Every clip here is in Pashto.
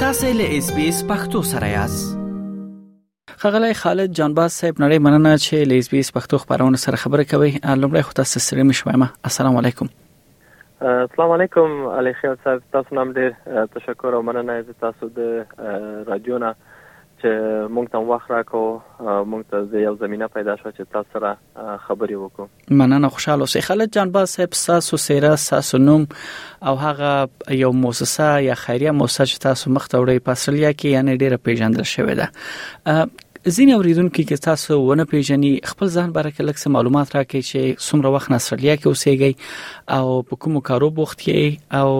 تاسو له اس بي اس پختو سره یاست خغلی خالد جانباز صاحب نړۍ مننه چې له اس بي اس پختو خبرونه سره خبرې کوي لومړی خو تاسو سره مشویم السلام علیکم السلام علیکم علي خیال صاحب تاسو نام ډیر تشکر او مننه چې تاسو د رادیو نه چې مونږ ته وخت راکو مونږ ته یو زمينه پیدا شو چې تاسو سره خبرې وکړو مننه خوشاله اوسې خالد جان باز صاحب ساسو سیره ساسو نوم او هغه یو موسسه یا خیریه موسسه چې تاسو مخ ته وړي پاسلیا کې یعنی ډیره پیژندل شوې ده ځینې اوریدونکو کې تاسو ونه پیژني خپل ځان باره کې لکه معلومات راکړي چې څومره وخت نصرلیا کې اوسېږي او په کوم کارو بوخت کې او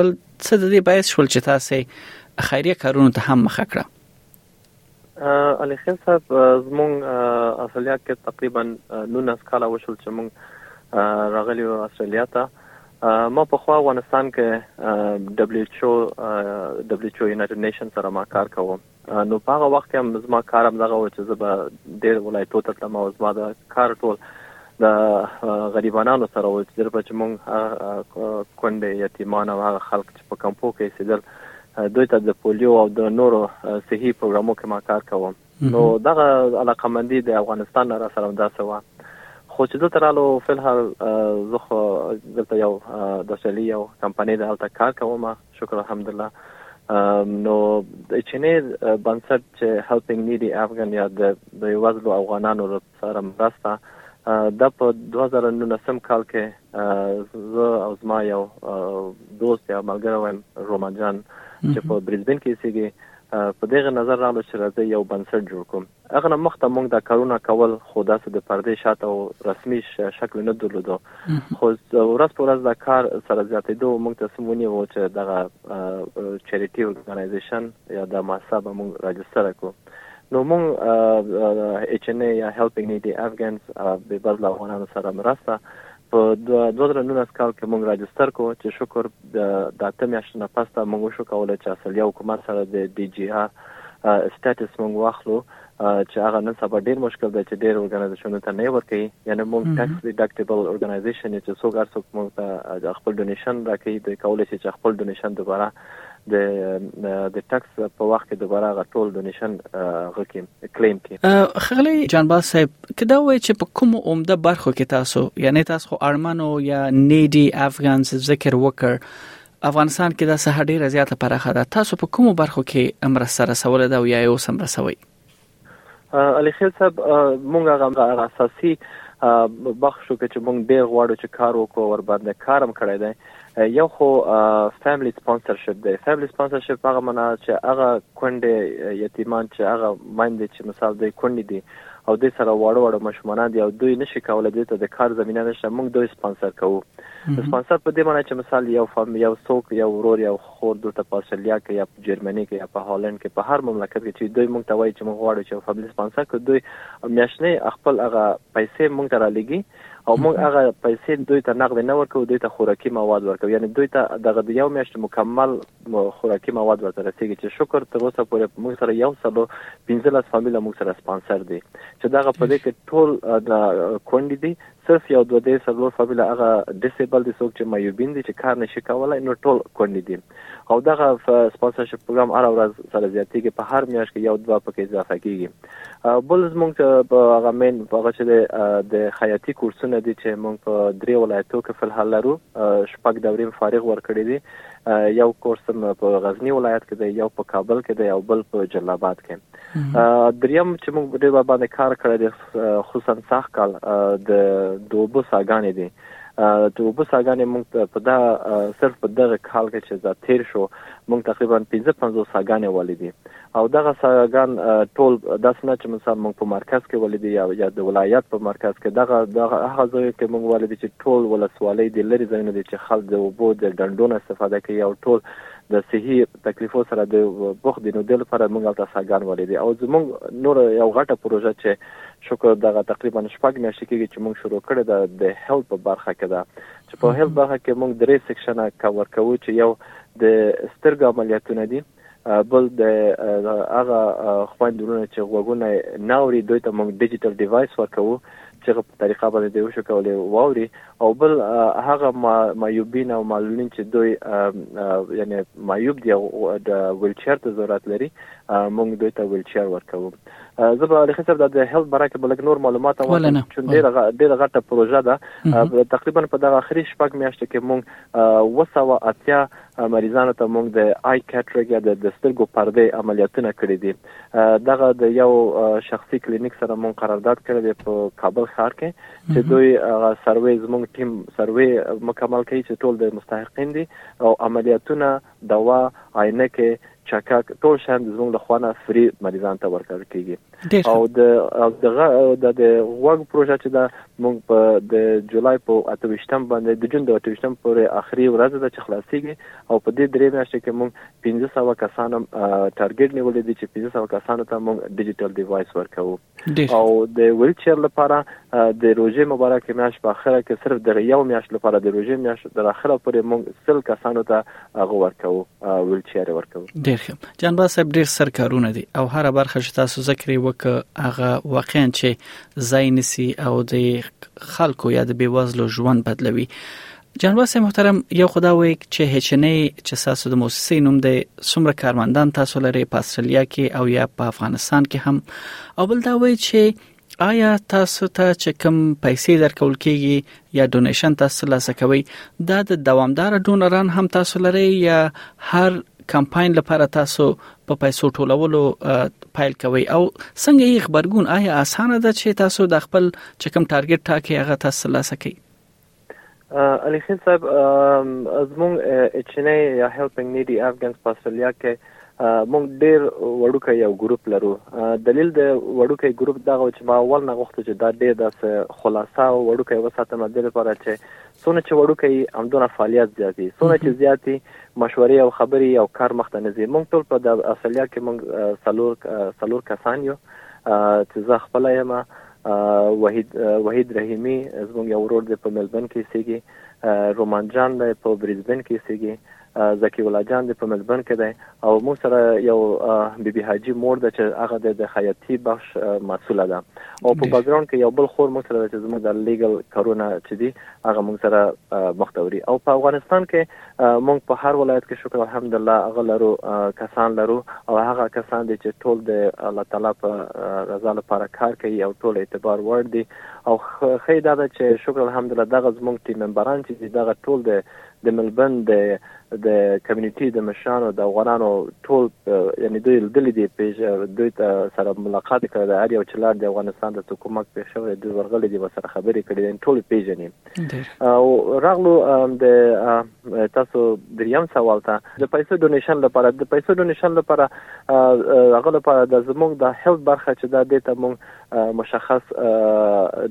بل څه د دې باعث شول چې تاسو خیریه کارونو ته هم مخه کړئ علي خیل صاحب زمونږ اصلیا کې تقریبا 19 کاله وشول چې مونږ راغلی یو استرالیا ته ما په خو افغانستان کې دبليو ایچ او دبليو ایچ او یونایټډ نیشن سره ما کار کاوه نو په هغه وخت کې هم زما کار هم دغه و چې زه به ډېر ولایتو ته تلم او زما د کار ټول د غریبانو سره و چې دربه چې مونږ کونډې یتیمان او هغه خلک چې په کمپو کې سیدل دوی ته د پولیو او د نورو صحي پروګرامو کې ما کار کوو نو دغه علاقه مندي د افغانستان نه را سره داسې وه خو چې دلته رالو فل حال زه خو دلته یو د استرالیا یو کمپنۍ د هلته کار کوم شکر الحمدلله نو د چینې بنسټ چې هیلپینګ نیډي افغان یا د بېوزلو افغانانو سره مرسته د په 2019 کال کې زه او زما یو دوست یا ملګری وایم رومان جان چې په برزبین کې سیګي په دغه نظر راغلو چې راځي یو بنسټ جوړ کوم هغه نه مخته موږ د کارونه کول خو داسې د پردې شاته او رسمي شکل نه درلودو خو ورځ په ورځ د کار سره زیاتېدو موږ ته سمونی وو چې دغه چریټي ارګنایزیشن یا د مؤسسه به موږ راجستر کړو نو موږ ایچ ان ای یا هیلپینګ نیډي افغانز به بدل افغانانو سره مرسته په 2019 کال کې موږ راجستر کو چې شکر د اته میاشتو نه پس ته موږ شو کولای چې اصلي حکومت سره د ډي جي ار سټاتس موږ واخلو چې هغه نن سبا ډیر مشکل دی چې ډیر اورګانایزیشنونو ته نه ورکي یعنی موږ ټیکس ډیډکټیبل اورګانایزیشن چې څوک هر څوک موږ ته خپل ډونیشن راکړي دوی کولای شي چې خپل ډونیشن دوباره د د ټکس په وخت کې دوباره غ ټول ډونیشن غ کې کلیم کې خغلی جانباز صاحب کدا وای چې په کوم عمده برخو کې تاسو یعنی تاسو خو ارمنو یا نیډي افغانز ذکر وکړ افغانستان کې دا سه ډیره زیاته پراخه ده تاسو په کوم برخو کې امر سره سوال دا یا یو سم رسوي علي خېل صاحب مونږ هغه هغه اساسي بخش وکړو چې مونږ ډېر غواړو چې کار وکړو ورباندې کار هم کړی دی یو خو فیملی سپانسرشپ دی فیملی سپانسرشپ هغه معنا چې هغه کونډې یتیمان چې هغه ماندې چې مثال دوی کونډې دي او دوی سره واړه واړه ماشومان دي او دوی نشي کولای دې ته د کار زمينه نشته موږ دوی سپانسر کوو سپانسر په دې معنی چې مثال یو فام یو څوک یو ورور یو خور دلته په استرالیا کې یا په جرمني کې یا په هالند کې په هر مملکت کې چې دوی موږ ته وایي چې موږ غواړو چې فاميلي سپانسر کړو دوی میاشتنی خپل هغه پیسې موږ ته را لګي او موږ هغه پیسې دوی ته نقد نه ورکو دوی ته خوراکي مواد ورکو یعنی دوی ته دغه د یو میاشت مکمل خوراکي مواد ورته رسیږي چې شکر تر اوسه پورې موږ سره یو سلو 15 فامیل موږ سره سپانسر دي چې دغه په دې کې ټول د کونډې دي صرف یو دوه درې څلور فامیله هغه ډیسیبل دي څوک چې معیوبین دي چې کار نشي کولای نو ټول کونډې دي او دغه سپانسرشپ پروګرام هر ورځ سره زیاتېږي په هر میاشت کې یو دوه پکې اضافه کیږي بل زمونږ په هغه مین په هغه چې د خیاطي کورسونه دي چې مونږ په درې ولایتو کې فلحال لرو شپږ دورې فارغ ورکړي دي یو کورس په غزنی ولایت کې دی یو په کابل کې دی او بل په جلال آباد کې دریم چې موږ ډېر باندې کار کړی دی خصوصا ساخ کال د دوبو ساګانې دي د اوبو ساګانې موږ په دا صرف په دغه کال کې چې دا تیر شو موږ تقریبا 15 50 ساګانې ولیدي او دغه ساګان ټول داس نه چې مثلا موږ په مرکز کې ولیدي یا یا د ولایت په مرکز کې دغه دغه هغه ځای کې موږ ولیدي چې ټول ولسوالۍ د لری ځایونه دي چې خلک د اوبو د ډنډونو استفاده کوي او ټول د صحي تکلیفو سره د بوخت دي نو د لپاره موږ هلته ساګان ولیدې او زموږ نور یو غټه پروژه چې شکر دغه تقریبا شپږ میاشتې کېږي چې موږ شروع کړې ده د هیلت په برخه کې ده چې په هیلت برخه کې موږ درې سیکشنه کور کوو چې یو د سترګو عملیاتونه دي بل د هغه خوندونه چې غوګونه ناوري دوی ته موږ ډیجیټل ډیوایس ورکوو چې په طریقه باندې دوی شو کولای واوري او بل هغه معیوبین او معلولین چې دوی یعنی معیوب دي د ویلچیر ته ضرورت لري موږ دوی ته ویلچیر ورکوو زه به علي صاحب د هیلث برای کې بلک نور معلومات ورکړم چې ډیره ډیره غټه پروژه ده تقریبا په دغه اخري شپږ میاشتو کې موږ وسوه اتیا مریضانو ته موږ د آی کټریګ یا د سترګو پردې عملیاتونه کړې دي دغه د یو شخصي کلینیک سره موږ قرارداد کړی دی په کابل ښار کې چې دوی هغه سروې زموږ ټیم سروې مکمل کوي چې ټول د مستحقین دي او عملیاتونه دوا عینکې چکک ټول شان زموږ له خوانه فری مریضان ته ورکړل کیږي او د دغه د غوګ پروژه چې دا موږ په د جولای په 28م باندې د جون د 28م پورې اخري ورځ ده چې خلاصيږي او په دې درې میاشتې کې موږ 1500 کسانو ټارګټ نیولې دي چې 1500 کسانو ته موږ ډیجیټل ډیوایس ورکوو او د ویل چیر لپاره د روزې مبارک میاش په اخره کې صرف د یو میاش لپاره د روزې میاش د اخره پورې موږ سل کسانو ته هغه ورکو ویل چیر ورکو ډیر ښه جنبا صاحب ډیر سر کارونه دي او هر برخه چې تاسو ذکر وک هغه واقعا چې زاینسی او د خلکو یا د بیوازلو ژوند بدلوي جانواس محترم یو خدا وای چې هچنه چې ساسو د موسسې نوم دی څومره کارمندان تاسو لري په استرالیا کې او یا په افغانستان کې هم او بل دا وای چې آیا تاسو ته چې کوم پیسې درکول کیږي یا ډونیشن تاسو لاسه کوي دا د دوامدار ډونران هم تاسو لري یا هر کمپاین لپاره تاسو په پیسو ټولولو پایل کوي او څنګه یې خبرګون آیا اسانه ده چې تاسو د خپل چې کوم ټارګټ ټاکي هغه تاسو لاسه کوي علي خیل صاحب زمونږ اچ ان ای یا هیلپینګ نیډي افغانز په استرالیا کې مونږ ډیر وړوکی یو ګروپ لرو دلیل د وړوکی ګروپ دغه چې ما اول نه غوښته چې دا ډیر داس خلاصه او وړوکی وساتم د لپاره چې څونه چې وړوکی همدونه فعالیت زیاتی څونه چې زیاتی مشورې او خبرې او کار مخته نه ځي مونږ ټول په د استرالیا کې مونږ سلور سلور کسان یو چې زه خپل یم وحید وحید رحیمی زموږ یو ورور دی په ملبن کې سیږي رومان جان دی په بریزبن کې سیږي زکی الله جان دی په ملبن کې دی او موږ سره یو بیبي بی حاجی مور ده چې هغه د خیاطی بخش مسوله ده او په بګراوند کې یو بل خور موږ سره چې زموږ د لیګل کارونه چې دي هغه موږ سره مختوري او په افغانستان کې مونږ په هر ولایت کې شکر الحمدلله هغه لرو کسان لرو او هغه کسان دي چې ټول د الله تعالی په رضا لپاره کار کوي او ټول اعتبار وړ دي او خې دا ده چې شکر الحمدلله دغه زمونږ ټیم ممبران چې دغه ټول د د ملبن د د کمیونټي د مشرانو د افغانانو ټول یعنی دوی دلی دي پیژ دوی ته سره ملاقات کړی د اړ یو چلار د افغانستان د حکومت په شوه د ورغلې دي وسره خبرې کړې ټول پیژنې او راغلو د تاسو دریم سوال ته د پیسو ډونیشن لپاره د پیسو ډونیشن لپاره هغه لپاره د زموږ د هیلث برخه چې دا د ته موږ مشخص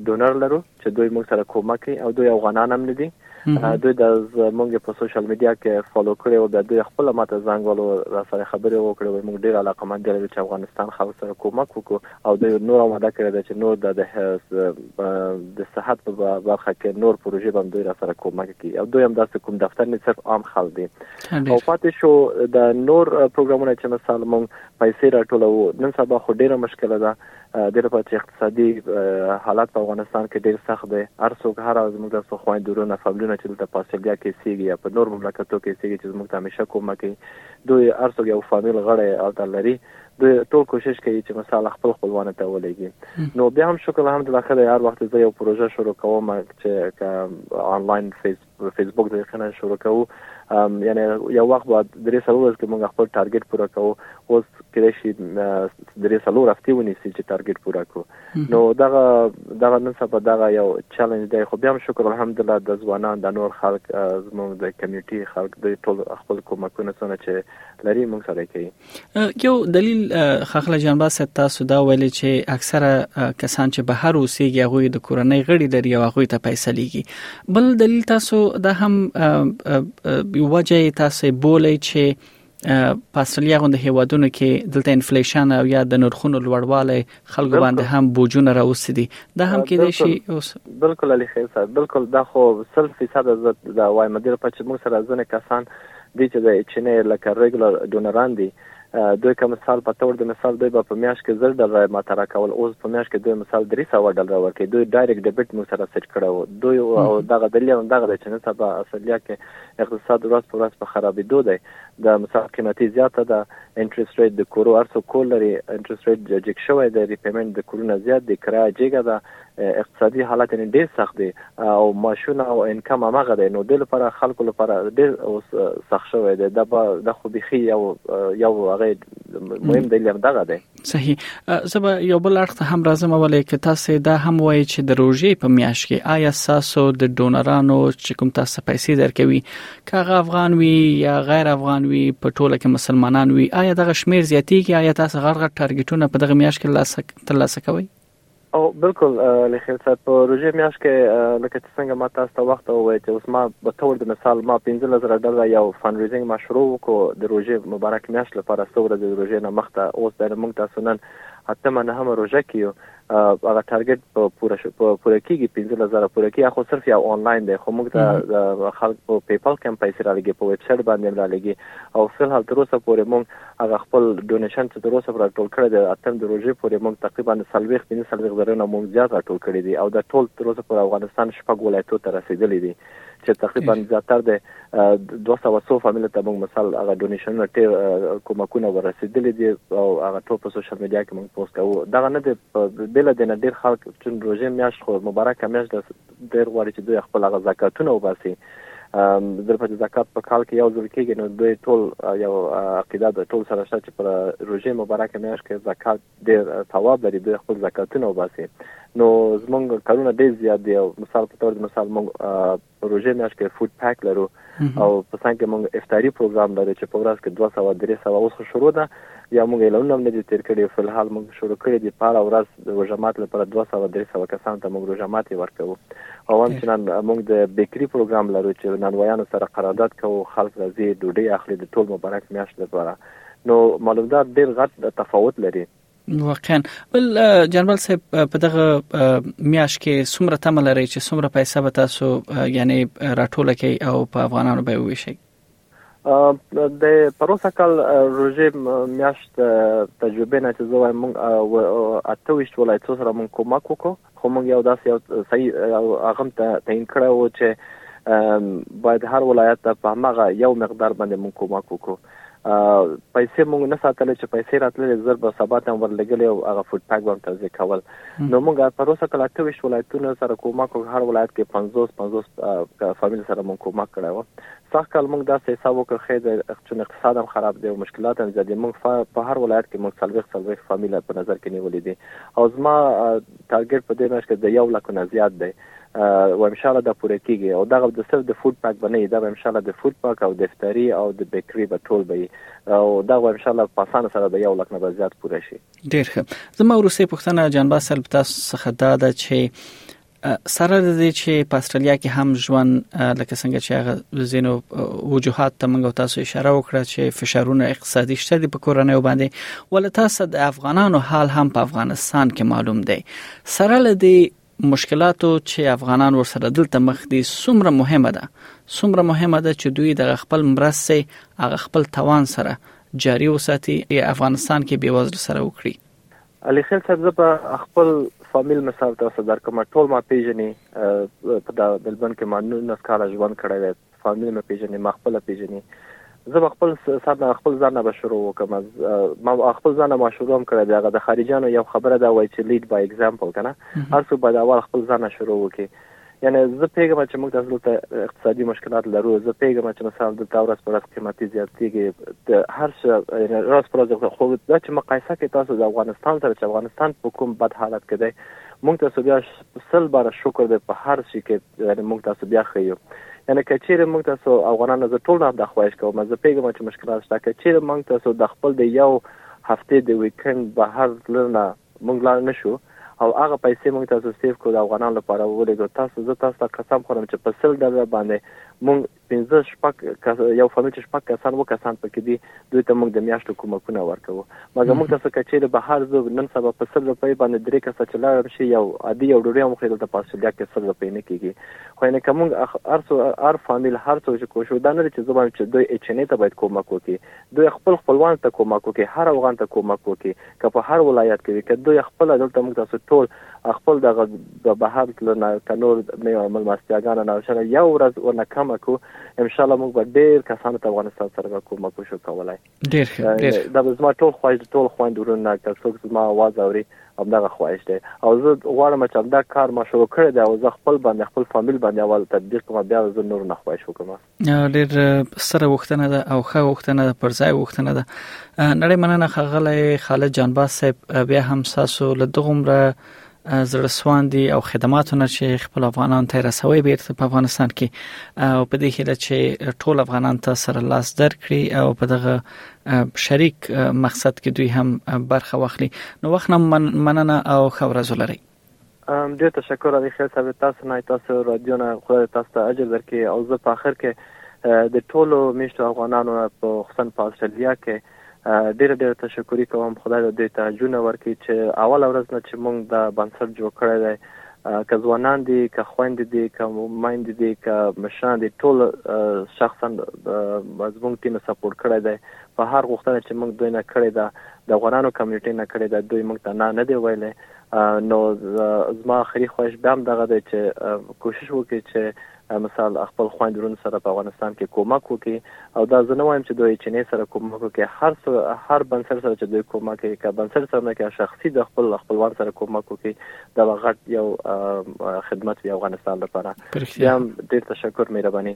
ډونر لرو چې دوی موږ سره کومک کوي او دوی افغانان هم نه دي دوی د موږ په سوشل میډیا کې فالو کړي او د دوی خپل ماته زنګ ولو را سره خبرې وکړي موږ ډیر علاقه مند یو چې افغانستان خلک سره کومک وکړو او د نور هم وعده کړې ده چې نور د د صحت په برخه کې نور پروژې باندې دوی را سره کومک کوي او دوی هم داسې کوم دفتر نه صرف عام خلک دي او پاتې شو د نور پروګرامونه چې مثال مونږ پیسې راټولو نن سبا خو ډیره مشکله ده د لپاره چې اقتصادي حالت په افغانستان کې ډیر سخت دی هر څوک هر از موږ سره خوان دورونه فاملونه چې د پاسلیا کې سیږي یا په نور مملکتو کې سیږي چې موږ ته همیشه کومه کوي دوی هر څوک یو فامیل غړی او تلري د ټول کوشش کوي چې مثال خپل خپلوان ته ولېږي نو بیا هم شکر الحمدلله خدای هر وخت زه یو پروژه شروع کوم چې آنلاین فیسبوک د خنه شروع کوو یعنی یو وخت بعد درې سلو ورځې کې موږ خپل ټارګټ پوره کوو اوس کله شي درې سلو رفتي ونیسي چې ټارګټ پوره کړو نو دغه دغه نن سبا دغه یو چیلنج دی خو بیا هم شکر الحمدلله د ځوانان د نور خلک زموږ د کمیټي خلک د ټول خپل کومکونه سره چې لري موږ سره کوي یو دلیل خخله جنبا صاحب تاسو دا ویلي چې اکثره کسان چې بهر اوسېږي هغه د کورنۍ غړي لري او هغه ته پیسې لګي بل دلیل تاسو دا هم وجه تاسو بولئ چې په اصلي غوند هیوادونو کې دلته انفلیشن او یا د نرخونو لوړوالی خلکو باندې هم بوجونه راوستي دي دا هم کېدای شي اوس بالکل علي خیر صاحب بالکل دا خو 100% زه دا وایم د په چې موږ سره ځنه کسان دي چې د اچ ان ای لکه ریګولر ډونران دي دوی کوم مثال په تور د مثال دوی په میاش کې زر ډالر ما ترا کول اوس په میاش کې دوی مثال 300 ډالر ورکړي دوی ډایرکټ ډیبټ مو سره سیټ کړو دوی او دغه دلیل هم دغه چې نن سبا اصلیا کې اقتصاد ورځ په ورځ په خرابې دوی د مثال قیمتي زیاته ده انټرست ریټ د کورو ارڅو کور لري انټرست ریټ جګ شوی دی ریپیمنټ د کورونه زیات دی کرایه جګه ده اقتصادي حالت یې ډیر سخت دی او ماشونه او انکم هغه دی نو د لپاره خلکو لپاره ډیر اوس سخت شوی دی دا د خو بخي یو یو هغه مهم دی لم دغه دی صحیح زه به یو بل اړخ ته هم راځم ولې که تاسو دا هم وایي چې د روژې په میاشت کې آیا ساسو د ډونرانو چې کوم تاسو پیسې درکوي کاغه افغان وي یا غیر افغان وي په ټوله کې مسلمانان وي آیا دغه شمیر زیاتیږي آیا تاسو غړغړ ټارګټونه په دغه میاشت کې ترلاسه کوي او بالکل لخیل صاحب په روژې میاشت کې لکه چې څنګه ما تاسو ته وخت وویل چې اوس ما به تور د مثال ما 15000 ډالر یو فند ریزینګ ما شروع وکړو د روژې مبارک میاشت لپاره څو ورځې د روژې نه مخته اوس بیا موږ تاسو نن اتمه نه هم روژه کې یو هغه ټارګټ په پوره شو په پوره کېږي 15000 پوره کېږي خو صرف یو آنلاین دی خو موږ ته خلک په پیپل کې هم پیسې را لګي په ویب سایټ باندې هم را لګي او فل حال تر اوسه پورې موږ هغه خپل ډونیشن چې تر اوسه را ټول کړی دی اتم د روژې پورې موږ تقریبا څلوېښت پنځه څلوېښت زرونه موږ زیات را ټول کړي دي او دا ټول تر اوسه پورې افغانستان شپږ ولایتو ته رسیدلي دي چې تقریبا زیاتر د دوه سوه څو فامیل ته موږ مثال هغه ډونیشنونه ټیر کومکونه ورسیدلي دي او هغه ټول په سوشل میډیا کې موږ پوسټ کوو دغه نه دی بل د نه ډیر خلک چې روژې میاشت خو مبارکه میاشت ډیر غواړي چې دوی خپل هغه زکاتونه وباسي زر په زکات په کال کې یو ځل کېږي نو دوی ټول یو عقیده د ټول سره شته چې پر روزي مبارک میاشت کې زکات ډیر ثواب لري دوی خپل زکاتونه وباسي نو زمونږ کارونه ډیر زیات دي مثال په تور مثال مونږ روزي میاشت کې فود پیک لرو او په څنګ کې موږ افطاری پروګرام لرو چې په ورځ کې 200 300 اوس خو شروع ده یا موږ اعلانونه هم نه دي تیر کړي په الحال موږ شروع کړي دي په ورځ د وجمات لپاره 200 300 کسان ته موږ وجمات ورکو او هم چې نن موږ د بیکری پروګرام لرو چې نن ویانو سره قرارداد کوو خلک راځي ډوډۍ اخلي د ټول مبارک میاشت لپاره نو معلومدار ډیر غټ تفاوت لري واقعا بل جنرال صاحب په دغه میاش کې څومره تمه لري چې څومره پیسې به تاسو یعنی راټول کړئ او په افغانانو به وویشئ د پروسه کال روزي میاشت تجربه نه چې زه وایم موږ اته ویشت ولایتو سره موږ کومک وکړو خو موږ یو داسې یو صحیح هغه ته تعین کړی و چې باید هر ولایت ته په همغه یو مقدار باندې موږ کمک وکړو پیسې موږ نه ساتلې چې پیسې راتللې زر به سبا ته ورلګلې او هغه فوډ پیک باندې توزیع کول نو موږ پر اوسه کله 28 ولایتونو سره کمک او هر ولایت کې 50 50 فامیل سره موږ کمک کړی و سخت کال موږ داسې حساب وکړ خې د اقتصاد اقتصاد هم خراب دی او مشکلات هم زیات دي موږ په هر ولایت کې موږ څلوي څلوي فامیل په نظر کې نیولې دي او زما ټارګټ په دې میاشت کې د یو لک نه زیات دی او ان شاء الله دا پوره کیږي او دغه د صرف د فود پاک بنې دا ان شاء الله د فود پاک او د افطاری او د بیکری به ټول به او دا ان شاء الله په سان سره به یو لک نه زیات پوره شي ډیر ښه زما ورسې پښتنه جانباز صاحب تاسو څخه دا ده چې سره د دې چې په استرالیا کې هم ژوند لکه څنګه چې هغه زینو وجوهات ته موږ تاسو اشاره وکړه چې فشارونه اقتصادي شته د کورنۍ باندې ول تاسو د افغانانو حال هم په افغانستان کې معلوم دی سره له دې مشکلاتو چې افغانان ورسره دلته مخ دي څومره مهمه ده څومره مهمه ده چې دوی د خپل مرستې هغه خپل توان سره جاري وساتي افغانستان کې بیوزل سره وکړي علي خیل صاحب زه به خپل فامیل مثال تاسو درکوم ټول ما پیژني په دا ملبن کې ما 19 کال ژوند کړی دی فامیل مې پیژني ما خپل پیژني زه به خپل سر نه خپل ځان نه به شروع وکم ما خپل ځان نه ما شروع هم کړی دی هغه د خارجانو یو خبره دا وایي چې لید بای ایگزامپل کنه هر څوک به اول خپل ځان نه شروع وکړي یعنی زه پیګم چې موږ تاسو دلته اقتصادي مشکلات لرو زه پیګم چې مثال دلته ورځ پر ورځ قیمتي زیاتېږي د هر څه یعنی ورځ پر ورځ خو دا چې مقایسه کې تاسو د افغانستان سره چې افغانستان په کوم بد حالت کې دی موږ تاسو بیا سل بار شکر دی په هر شي کې یعنی موږ تاسو بیا خیو یعنی کچیر موږ تاسو افغانانو زه ټول نه د خواهش کوم زه پیګم چې مشکلات شته کچیر موږ تاسو د خپل د یو هفته د ویکند بهر لرنه مونږ لاړ نه شو او هغه پیسې مونږ تاسو سیف کړو د افغانانو لپاره ولیږو تاسو زه تاسو ته قسم خورم چې په سل ډالر باندې مونږ پنځه شپږ یو فامیل چې شپږ کسان و کسان پکې دي دوی ته مونږ د میاشتو کومکونه ورکوو مګر مونږ تاسو کچېرې بهر زو نن سبا په سل روپۍ باندې درې کسه چې لاړم شي یو عادي یو ډوډۍ هم خو دلته په استرالیا کې سل روپۍ نه کیږي خو یعنی که مونږ هر څو هر فامیل هر څو چې کوشو دا نه چې زه وایم چې دوی اچ ان ای ته باید کومک وکړي دوی خپل خپلوان ته کومک وکړي هر افغان ته کومک وکړي که په هر ولایت کې وي که دوی خپل دلته موږ تاسو ټول خپل دغه د بهر تلنه تنور نه ملمستیاګان نه شنه یو ورځ ورنه کم کو ان شاء الله موږ به ډیر کسان ته افغانستان سره به کومک وشو کولای ډیر ښه ډیر دا به زما ټول خواهش ټول خوند ورونه که څوک زما आवाज اوري همدغه خواهش دی او زه غواړم چې همدا کار ما شروع کړی دی او زه خپل باندې خپل فامیل باندې اول تطبیق کوم بیا زه نور نه خواهش وکم ډېر سره وختنه ده او ښه وختنه ده پر ځای وختنه ده نړۍ مننه خغلې خالد جانباز صاحب بیا هم ساسو له دغمره زړسواندي او خدماتونه چې خپل افغانان ته رسوي بیرته په افغانستان کې او په دې هیله چې ټول افغانان ته سره لاس درکړي او په دغه شریک مقصد کې دوی هم برخه واخلي نو وخت مننه او خبرزولري ډیر تشکر علي خیل صاحب تاسو نه تاسو رادیو نه خدای دې تاسو ته اجر درکړي او زه په اخر کې د ټولو میشتو افغانانو نه په خصوصا په استرالیا کې ډیر ډیر تشکري کوم خدای دې دوی ته اجرونه ورکړي چې اول ورځ نه چې مونږ دا بنسټ جوړ کړی دی که ځوانان دي که خویندې دي که میندې دي که مشران دي ټول شخصا زمونږ ټیم سپورټ کړی دی په هر غوښتنه چې مونږ دوی نه کړې ده د افغانانو کمیونټي نه کړې ده دوی مونږ ته نه نه دی ویلی نو زما اخري خواهش بیا هم دغه دی چې کوشش وکړي چې مثال خپل خویند ورونو سره په افغانستان کې کومک وکړي او دا زه نه وایم چې دوی چینې سره کومک وکړي هر هر بنسټ سره چې دوی کومک کوي که بنسټ سره نه کوي شخصي د خپل خپلوان سره کومک وکړي دا به غټ یو خدمت وي افغانستان لپاره بیا هم ډېر تشکر مهرباني